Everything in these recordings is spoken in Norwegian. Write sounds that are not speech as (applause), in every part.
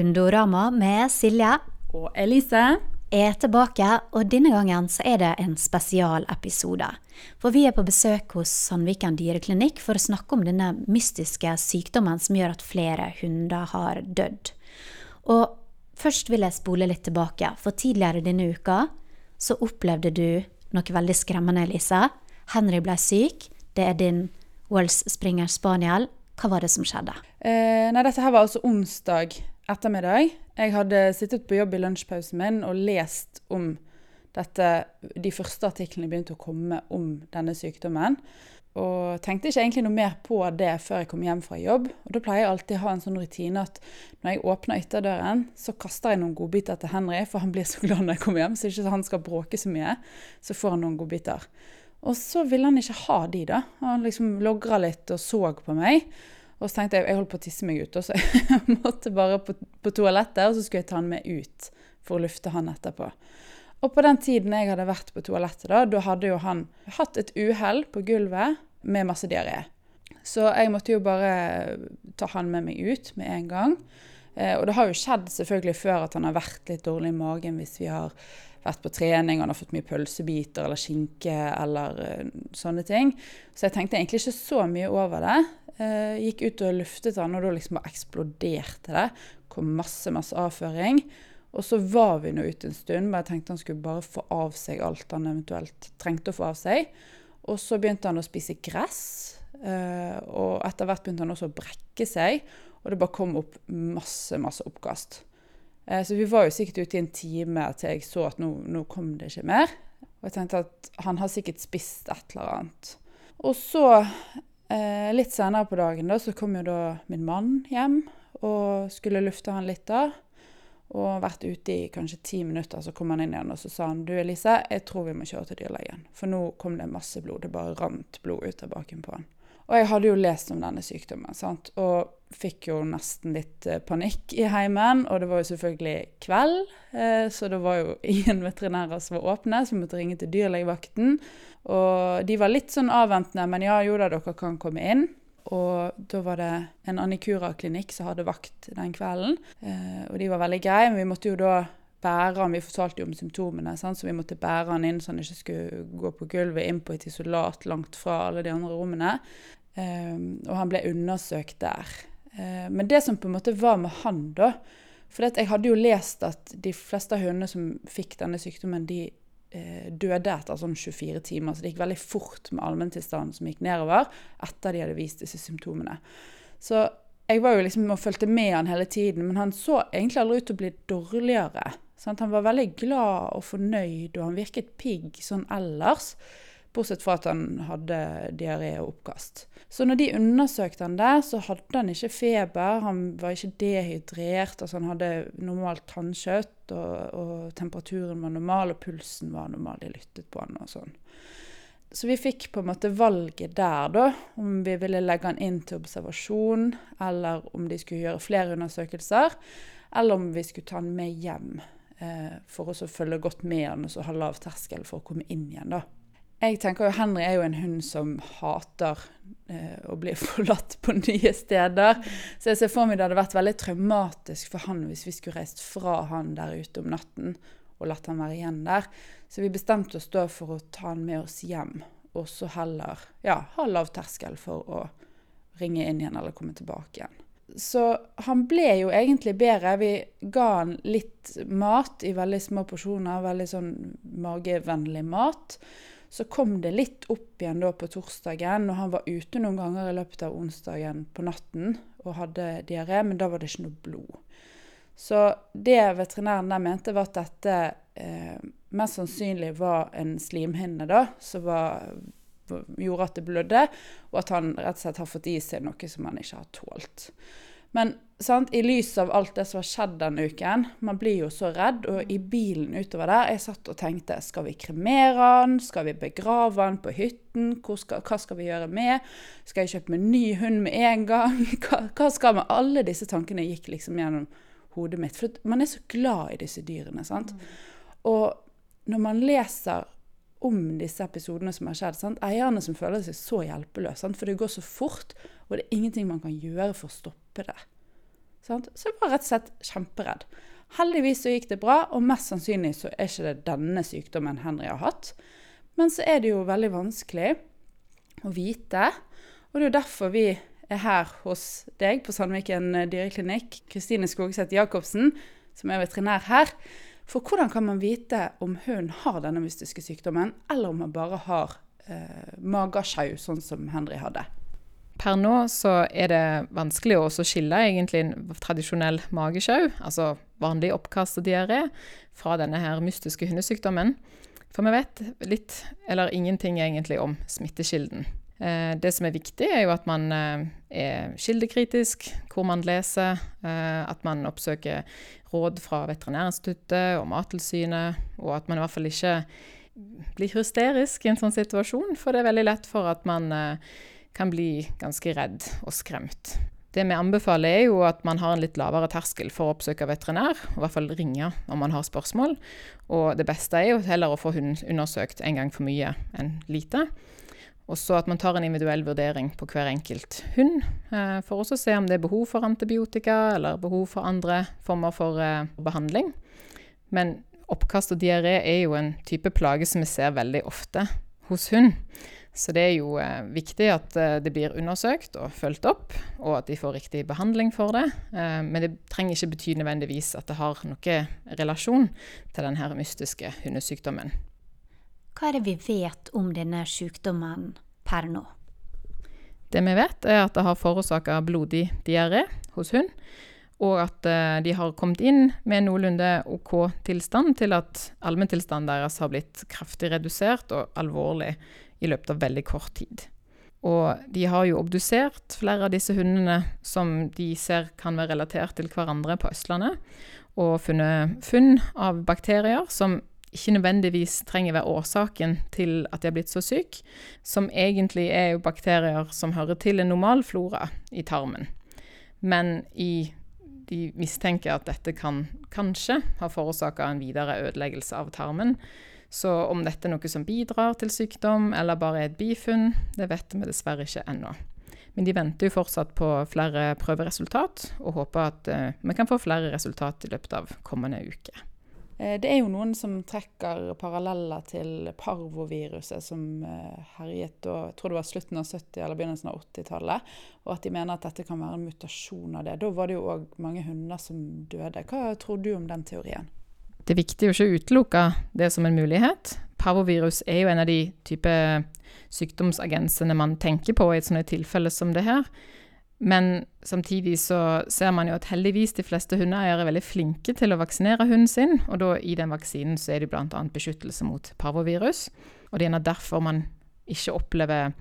Hundorama med Silje Og Elise. er tilbake, og denne gangen så er det en spesialepisode. For vi er på besøk hos Sandviken dyreklinikk for å snakke om denne mystiske sykdommen som gjør at flere hunder har dødd. Og først vil jeg spole litt tilbake, for tidligere denne uka så opplevde du noe veldig skremmende, Elise. Henry ble syk. Det er din Wells Springer Spaniel. Hva var det som skjedde? Eh, nei, dette her var altså onsdag ettermiddag. Jeg hadde sittet på jobb i lunsjpausen min og lest om dette De første artiklene begynte å komme om denne sykdommen. Og tenkte ikke egentlig noe mer på det før jeg kom hjem fra jobb. Og da pleier jeg alltid å ha en sånn rutine at når jeg åpner ytterdøren, så kaster jeg noen godbiter til Henry, for han blir så glad når jeg kommer hjem, så ikke han skal bråke så mye. Så får han noen godbiter. Og så ville han ikke ha de, da. Han liksom logra litt og så på meg. Og så tenkte jeg jeg holdt på å tisse meg ut, og så (laughs) jeg måtte bare på, på toalettet, og så skulle jeg ta han med ut for å lufte han etterpå. Og på den tiden jeg hadde vært på toalettet, da, da hadde jo han hatt et uhell på gulvet med masse diaré. Så jeg måtte jo bare ta han med meg ut med en gang. Eh, og det har jo skjedd selvfølgelig før at han har vært litt dårlig i magen hvis vi har vært på trening han har fått mye pølsebiter eller skinke eller eh, sånne ting. Så jeg tenkte egentlig ikke så mye over det. Eh, gikk ut og luftet han, og da liksom bare eksploderte det. Kom masse, masse avføring. Og så var vi nå ute en stund, men jeg tenkte han skulle bare få av seg alt han eventuelt trengte å få av seg. Og så begynte han å spise gress, eh, og etter hvert begynte han også å brekke seg. Og det bare kom opp masse, masse oppkast. Eh, så vi var jo sikkert ute i en time til jeg så at nå, nå kom det ikke mer. Og jeg tenkte at han har sikkert spist et eller annet. Og så, eh, litt senere på dagen, da, så kom jo da min mann hjem og skulle lufte han litt da. Og vært ute i kanskje ti minutter, så kom han inn igjen og så sa han, du Elise, jeg tror vi må kjøre til dyrlegen. For nå kom det masse blod. Det bare rant blod ut av baken på han. Og jeg hadde jo lest om denne sykdommen, sant? og fikk jo nesten litt eh, panikk i heimen. Og det var jo selvfølgelig kveld, eh, så det var jo (laughs) ingen veterinærer som var åpne, så vi måtte ringe til dyrlegevakten. Og de var litt sånn avventende, men ja, jo da, dere kan komme inn. Og da var det en Annikura-klinikk som hadde vakt den kvelden. Eh, og de var veldig greie, men vi måtte jo da bære han, Vi fortalte jo om symptomene, sant? så vi måtte bære han inn så han ikke skulle gå på gulvet inn på et isolat langt fra alle de andre rommene. Um, og han ble undersøkt der. Uh, men det som på en måte var med han, da For jeg hadde jo lest at de fleste av hundene som fikk denne sykdommen, de uh, døde etter sånn 24 timer. Så det gikk veldig fort med allmenntilstanden som gikk nedover etter de hadde vist disse symptomene. Så jeg var jo liksom og fulgte med han hele tiden, men han så egentlig aldri ut til å bli dårligere. Sant? Han var veldig glad og fornøyd, og han virket pigg sånn ellers. Bortsett fra at han hadde diaré og oppkast. Så når de undersøkte han der, så hadde han ikke feber, han var ikke dehydrert. altså Han hadde normalt tannkjøtt, og, og, temperaturen var normal, og pulsen var normal. De lyttet på han og sånn. Så vi fikk på en måte valget der, da, om vi ville legge han inn til observasjon, eller om de skulle gjøre flere undersøkelser, eller om vi skulle ta han med hjem eh, for å følge godt med han og så ha lav terskel for å komme inn igjen. da. Jeg tenker jo Henry er jo en hund som hater eh, å bli (laughs) forlatt på nye steder. Så jeg ser for meg det hadde vært veldig traumatisk for han hvis vi skulle reist fra han der ute om natten og latt han være igjen der. Så vi bestemte oss da for å ta han med oss hjem, og så heller ja, ha lav terskel for å ringe inn igjen eller komme tilbake igjen. Så han ble jo egentlig bedre. Vi ga han litt mat i veldig små porsjoner, veldig sånn magevennlig mat. Så kom det litt opp igjen da på torsdagen, og han var ute noen ganger i løpet av onsdagen på natten og hadde diaré, men da var det ikke noe blod. Så det veterinæren der mente, var at dette eh, mest sannsynlig var en slimhinne da, som var, gjorde at det blødde, og at han rett og slett har fått i seg noe som han ikke har tålt. Men sant, i lys av alt det som har skjedd denne uken, man blir jo så redd. Og i bilen utover der, jeg satt og tenkte skal vi kremere han? Skal vi begrave han på hytten? Skal, hva skal vi gjøre med? Skal jeg kjøpe meg ny hund med en gang? (laughs) Hva, hva skal med Alle disse tankene gikk liksom gjennom hodet mitt. For man er så glad i disse dyrene. sant? Og når man leser om disse episodene som har skjedd. Sant? Eierne som føler seg så hjelpeløse, for det går så fort, og det er ingenting man kan gjøre for å stoppe det. Sant? Så jeg var rett og slett kjemperedd. Heldigvis så gikk det bra, og mest sannsynlig så er ikke det denne sykdommen Henry har hatt. Men så er det jo veldig vanskelig å vite, og det er jo derfor vi er her hos deg på Sandviken dyreklinikk, Kristine Skogseth Jacobsen, som er veterinær her. For hvordan kan man vite om hunden har denne mystiske sykdommen, eller om man bare har eh, magesjau, sånn som Henry hadde? Per nå så er det vanskelig å skille egentlig en tradisjonell magesjau, altså vanlig oppkast og diaré, fra denne her mystiske hundesykdommen. For vi vet litt, eller ingenting egentlig, om smittekilden. Eh, det som er viktig, er jo at man eh, er kildekritisk, hvor man leser, eh, at man oppsøker råd fra Veterinærinstituttet og Mattilsynet, og at man i hvert fall ikke blir hysterisk i en sånn situasjon, for det er veldig lett for at man kan bli ganske redd og skremt. Det vi anbefaler, er jo at man har en litt lavere terskel for å oppsøke veterinær, i hvert fall ringe om man har spørsmål. Og det beste er jo heller å få hunden undersøkt en gang for mye enn lite. Og så at man tar en individuell vurdering på hver enkelt hund, eh, for også å se om det er behov for antibiotika eller behov for andre former for eh, behandling. Men oppkast og diaré er jo en type plage som vi ser veldig ofte hos hund. Så det er jo eh, viktig at det blir undersøkt og fulgt opp, og at de får riktig behandling for det. Men det trenger ikke bety nødvendigvis at det har noe relasjon til denne mystiske hundesykdommen. Hva er det vi vet om denne sykdommen per nå? Det vi vet, er at det har forårsaka blodig diaré hos hund. Og at uh, de har kommet inn med noenlunde OK tilstand til at allmenntilstanden deres har blitt kraftig redusert og alvorlig i løpet av veldig kort tid. Og de har jo obdusert flere av disse hundene som de ser kan være relatert til hverandre på Østlandet, og funnet funn av bakterier som ikke nødvendigvis trenger være årsaken til at de har blitt så syke, som egentlig er jo bakterier som hører til en normal flora i tarmen. Men i, de mistenker at dette kan kanskje ha forårsaka en videre ødeleggelse av tarmen. Så om dette er noe som bidrar til sykdom, eller bare er et bifunn, det vet vi dessverre ikke ennå. Men de venter jo fortsatt på flere prøveresultat, og håper at uh, vi kan få flere resultat i løpet av kommende uke. Eh, det er jo noen som trekker paralleller til parvoviruset som eh, herjet jeg tror det var slutten av 70- eller begynnelsen av 80-tallet, og at de mener at dette kan være en mutasjon av det. Da var det jo òg mange hunder som døde. Hva tror du om den teorien? Det er viktig å ikke utelukke det som en mulighet. Parvovirus er jo en av de type sykdomsagensene man tenker på i et sånt tilfelle som det her. Men samtidig så ser man jo at heldigvis de fleste hundeeiere er veldig flinke til å vaksinere hunden sin, og da i den vaksinen så er det bl.a. beskyttelse mot parvovirus. Og det er derfor man ikke opplever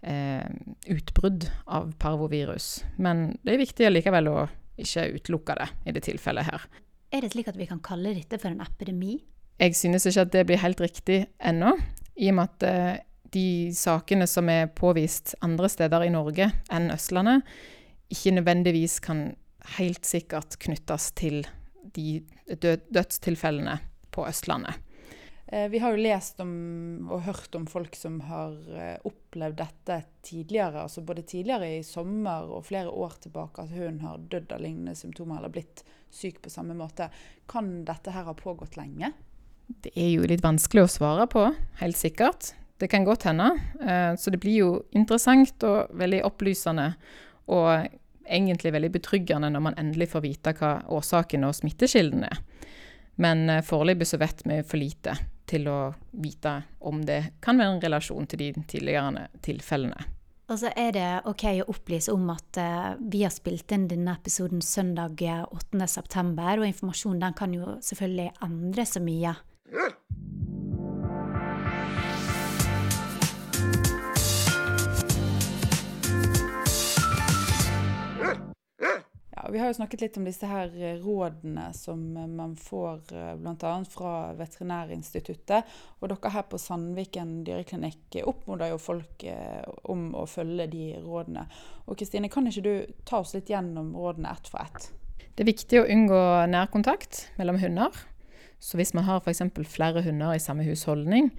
eh, utbrudd av parvovirus. Men det er viktig likevel å ikke utelukke det i det tilfellet her. Er det slik at vi kan kalle dette for en epidemi? Jeg synes ikke at det blir helt riktig ennå, i og med at eh, de sakene som er påvist andre steder i Norge enn Østlandet, ikke nødvendigvis kan helt sikkert knyttes til de dødstilfellene på Østlandet. Eh, vi har jo lest om og hørt om folk som har eh, opplevd dette tidligere. altså Både tidligere i sommer og flere år tilbake at hun har dødd av lignende symptomer eller blitt syk på samme måte. Kan dette her ha pågått lenge? Det er jo litt vanskelig å svare på, helt sikkert. Det kan godt hende. Eh, så det blir jo interessant og veldig opplysende. Og egentlig veldig betryggende når man endelig får vite hva årsaken og smittekilden er. Men eh, foreløpig så vet vi for lite til å vite om det kan være en relasjon til de tidligere tilfellene. Og så er det OK å opplyse om at uh, vi har spilt inn denne episoden søndag 8.9, og informasjonen den kan jo selvfølgelig endre så mye. Vi har jo snakket litt om disse her eh, rådene som eh, man får eh, bl.a. fra Veterinærinstituttet. Og dere her på Sandviken dyreklinikk oppmoder jo folk om å følge de rådene. Og Kristine, kan ikke du ta oss litt gjennom rådene ett for ett? Det er viktig å unngå nærkontakt mellom hunder. Så hvis man har f.eks. flere hunder i samme husholdning,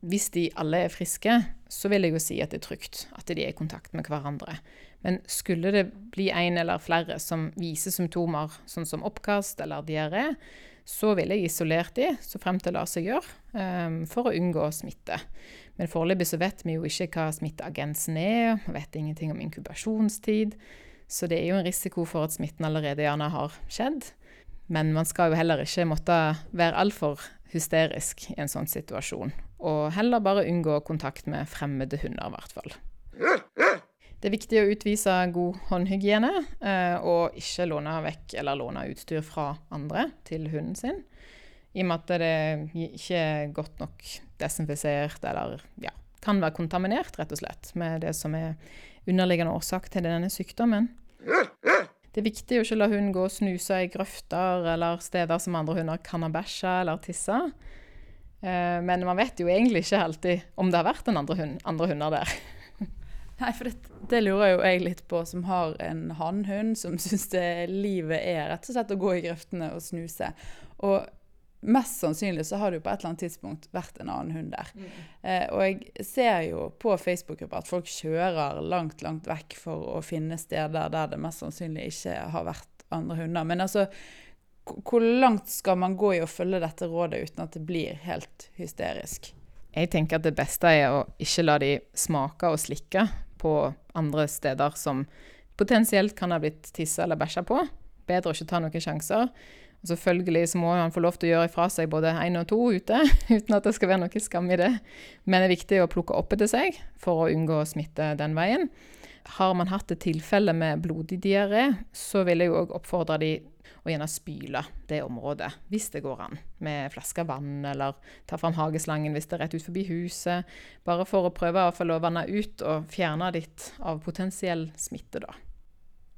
hvis de alle er friske, så vil jeg jo si at det er trygt at de er i kontakt med hverandre. Men skulle det bli en eller flere som viser symptomer sånn som oppkast eller diaré, så vil jeg isolere de så fremt det lar seg gjøre, um, for å unngå smitte. Men foreløpig så vet vi jo ikke hva smitteagensen er, vi vet ingenting om inkubasjonstid. Så det er jo en risiko for at smitten allerede gjerne har skjedd. Men man skal jo heller ikke måtte være altfor hysterisk i en sånn situasjon. Og heller bare unngå kontakt med fremmede hunder, i hvert fall. Det er viktig å utvise god håndhygiene, eh, og ikke låne vekk eller låne utstyr fra andre til hunden sin. I og med at det ikke er godt nok desinfisert, eller ja, kan være kontaminert, rett og slett, med det som er underliggende årsak til denne sykdommen. Det er viktig å ikke la hunden gå og snuse i grøfter eller steder som andre hunder kan ha bæsja eller tissa. Eh, men man vet jo egentlig ikke alltid om det har vært en andre, hund, andre hunder der. Nei, for det, det, lurer jo jeg litt på, som har en hannhund som (laughs) syns livet er rett og slett å gå i grøftene og snuse. Og mest sannsynlig så har det jo på et eller annet tidspunkt vært en annen hund der. Mm. Eh, og jeg ser jo på Facebook-grupper at folk kjører langt, langt vekk for å finne steder der det mest sannsynlig ikke har vært andre hunder. Men altså, hvor langt skal man gå i å følge dette rådet uten at det blir helt hysterisk? Jeg tenker at det beste er å ikke la de smake og slikke på andre steder som potensielt kan ha blitt tissa eller bæsja på. Bedre å ikke ta noen sjanser. Og Selvfølgelig så må han få lov til å gjøre ifra seg både én og to ute, (laughs) uten at det skal være noe skam i det. Men det er viktig å plukke opp etter seg for å unngå smitte den veien. Har man hatt et tilfelle med blodig diaré, så vil jeg òg oppfordre de å gjerne spyle det området, hvis det går an. Med flaske vann, eller ta fram hageslangen hvis det er rett ut forbi huset. Bare for å prøve å vanne ut og fjerne litt av potensiell smitte, da.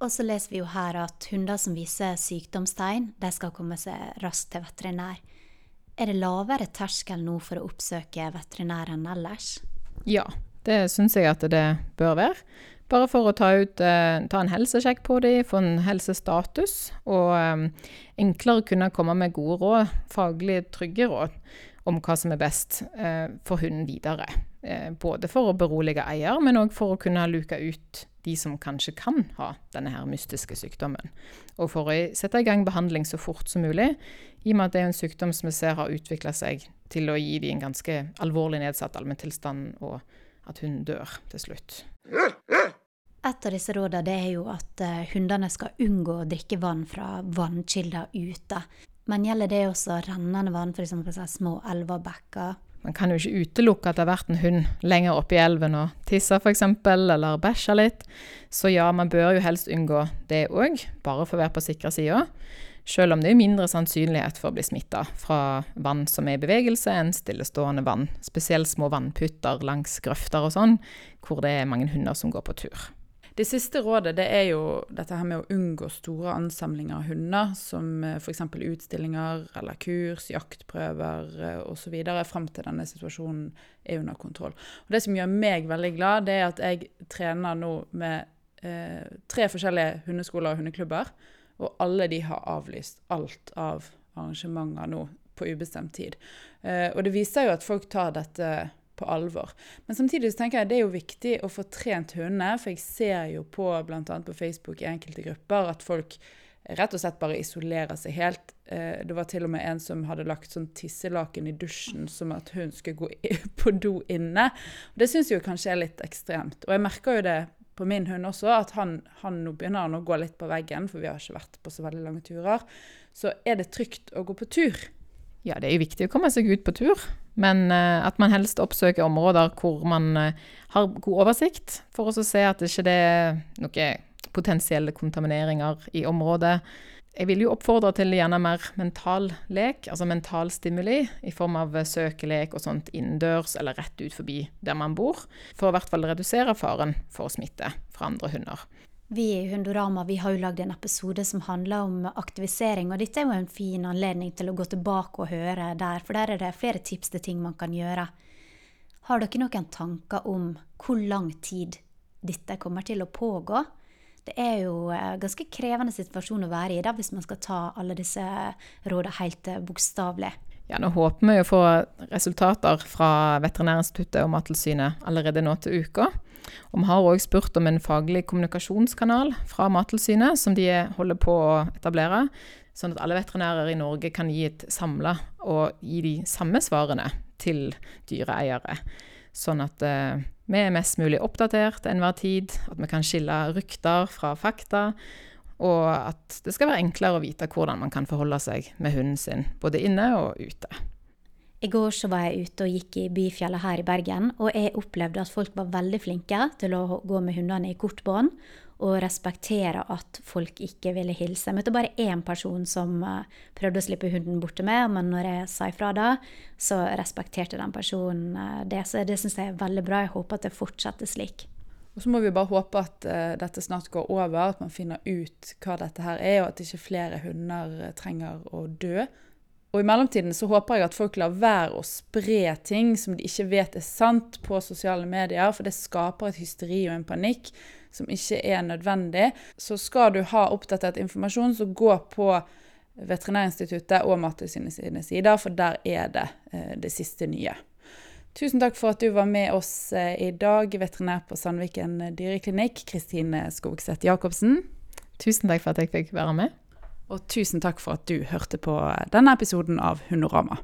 Og så leser vi jo her at hunder som viser sykdomstegn, de skal komme seg raskt til veterinær. Er det lavere terskel nå for å oppsøke veterinær enn ellers? Ja, det syns jeg at det bør være. Bare for å ta, ut, eh, ta en helsesjekk på dem, få en helsestatus, og eh, enklere kunne komme med gode råd, faglig trygge råd, om hva som er best eh, for hunden videre. Både for å berolige eier, men òg for å kunne luke ut de som kanskje kan ha denne her mystiske sykdommen. Og for å sette i gang behandling så fort som mulig, i og med at det er en sykdom som vi ser har utvikla seg til å gi dem en ganske alvorlig nedsatt allmenntilstand, og at hunden dør til slutt. Et av disse rådene er jo at uh, hundene skal unngå å drikke vann fra vannkilder ute. Men gjelder det også rennende vann, f.eks. små elver og bekker? Man kan jo ikke utelukke at det har vært en hund lenger oppe i elven og tissa f.eks., eller bæsja litt. Så ja, man bør jo helst unngå det òg, bare for å være på sikre sida. Selv om det er mindre sannsynlighet for å bli smitta fra vann som er i bevegelse, enn stillestående vann. Spesielt små vannputter langs grøfter og sånn, hvor det er mange hunder som går på tur. Det siste rådet det er jo dette her med å unngå store ansamlinger av hunder, som eh, f.eks. utstillinger eller kurs, jaktprøver eh, osv. fram til denne situasjonen er under kontroll. Og Det som gjør meg veldig glad, det er at jeg trener nå med eh, tre forskjellige hundeskoler og hundeklubber, og alle de har avlyst alt av arrangementer nå på ubestemt tid. Eh, og det viser jo at folk tar dette på alvor. Men samtidig så tenker jeg det er jo viktig å få trent hundene, for jeg ser jo på bl.a. på Facebook i enkelte grupper at folk rett og slett bare isolerer seg helt. Eh, det var til og med en som hadde lagt sånn tisselaken i dusjen som at hun skulle gå (laughs) på do inne. Det syns jeg kanskje er litt ekstremt. Og jeg merker jo det på min hund også, at han, han nå begynner han å gå litt på veggen, for vi har ikke vært på så veldig lange turer. Så er det trygt å gå på tur. Ja, det er jo viktig å komme seg ut på tur, men uh, at man helst oppsøker områder hvor man uh, har god oversikt, for å se at det ikke er noen potensielle kontamineringer i området. Jeg vil jo oppfordre til gjerne mer mental lek, altså mental stimuli, i form av søkelek og sånt innendørs eller rett ut forbi der man bor, for å i hvert fall redusere faren for smitte fra andre hunder. Vi i Hundorama vi har jo lagd en episode som handler om aktivisering, og dette er jo en fin anledning til å gå tilbake og høre der, for der er det flere tips til ting man kan gjøre. Har dere noen tanker om hvor lang tid dette kommer til å pågå? Det er jo en ganske krevende situasjon å være i da, hvis man skal ta alle disse rådene helt bokstavelig. Ja, nå håper vi å få resultater fra Veterinærinstituttet og Mattilsynet allerede nå til uka. Og vi har òg spurt om en faglig kommunikasjonskanal fra Mattilsynet, som de holder på å etablere. Sånn at alle veterinærer i Norge kan gi et samla og gi de samme svarene til dyreeiere. Sånn at uh, vi er mest mulig oppdatert enhver tid, at vi kan skille rykter fra fakta. Og at det skal være enklere å vite hvordan man kan forholde seg med hunden sin, både inne og ute. I går så var jeg ute og gikk i Byfjellet her i Bergen, og jeg opplevde at folk var veldig flinke til å gå med hundene i kortbånd og respektere at folk ikke ville hilse. Jeg møtte bare én person som uh, prøvde å slippe hunden bort til meg, men når jeg sa ifra da, så respekterte den personen uh, det. Så det syns jeg er veldig bra. Jeg håper at det fortsetter slik. Og så må vi bare håpe at uh, dette snart går over, at man finner ut hva dette her er, og at ikke flere hunder trenger å dø. Og i mellomtiden så håper jeg at folk lar være å spre ting som de ikke vet er sant på sosiale medier, for det skaper et hysteri og en panikk som ikke er nødvendig. Så skal du ha oppdatert informasjon, så gå på Veterinærinstituttet og Mattilsynet sine sider, for der er det eh, det siste nye. Tusen takk for at du var med oss eh, i dag, veterinær på Sandviken dyreklinikk, Kristine Skogseth Jacobsen. Tusen takk for at jeg fikk være med. Og tusen takk for at du hørte på denne episoden av Hundorama.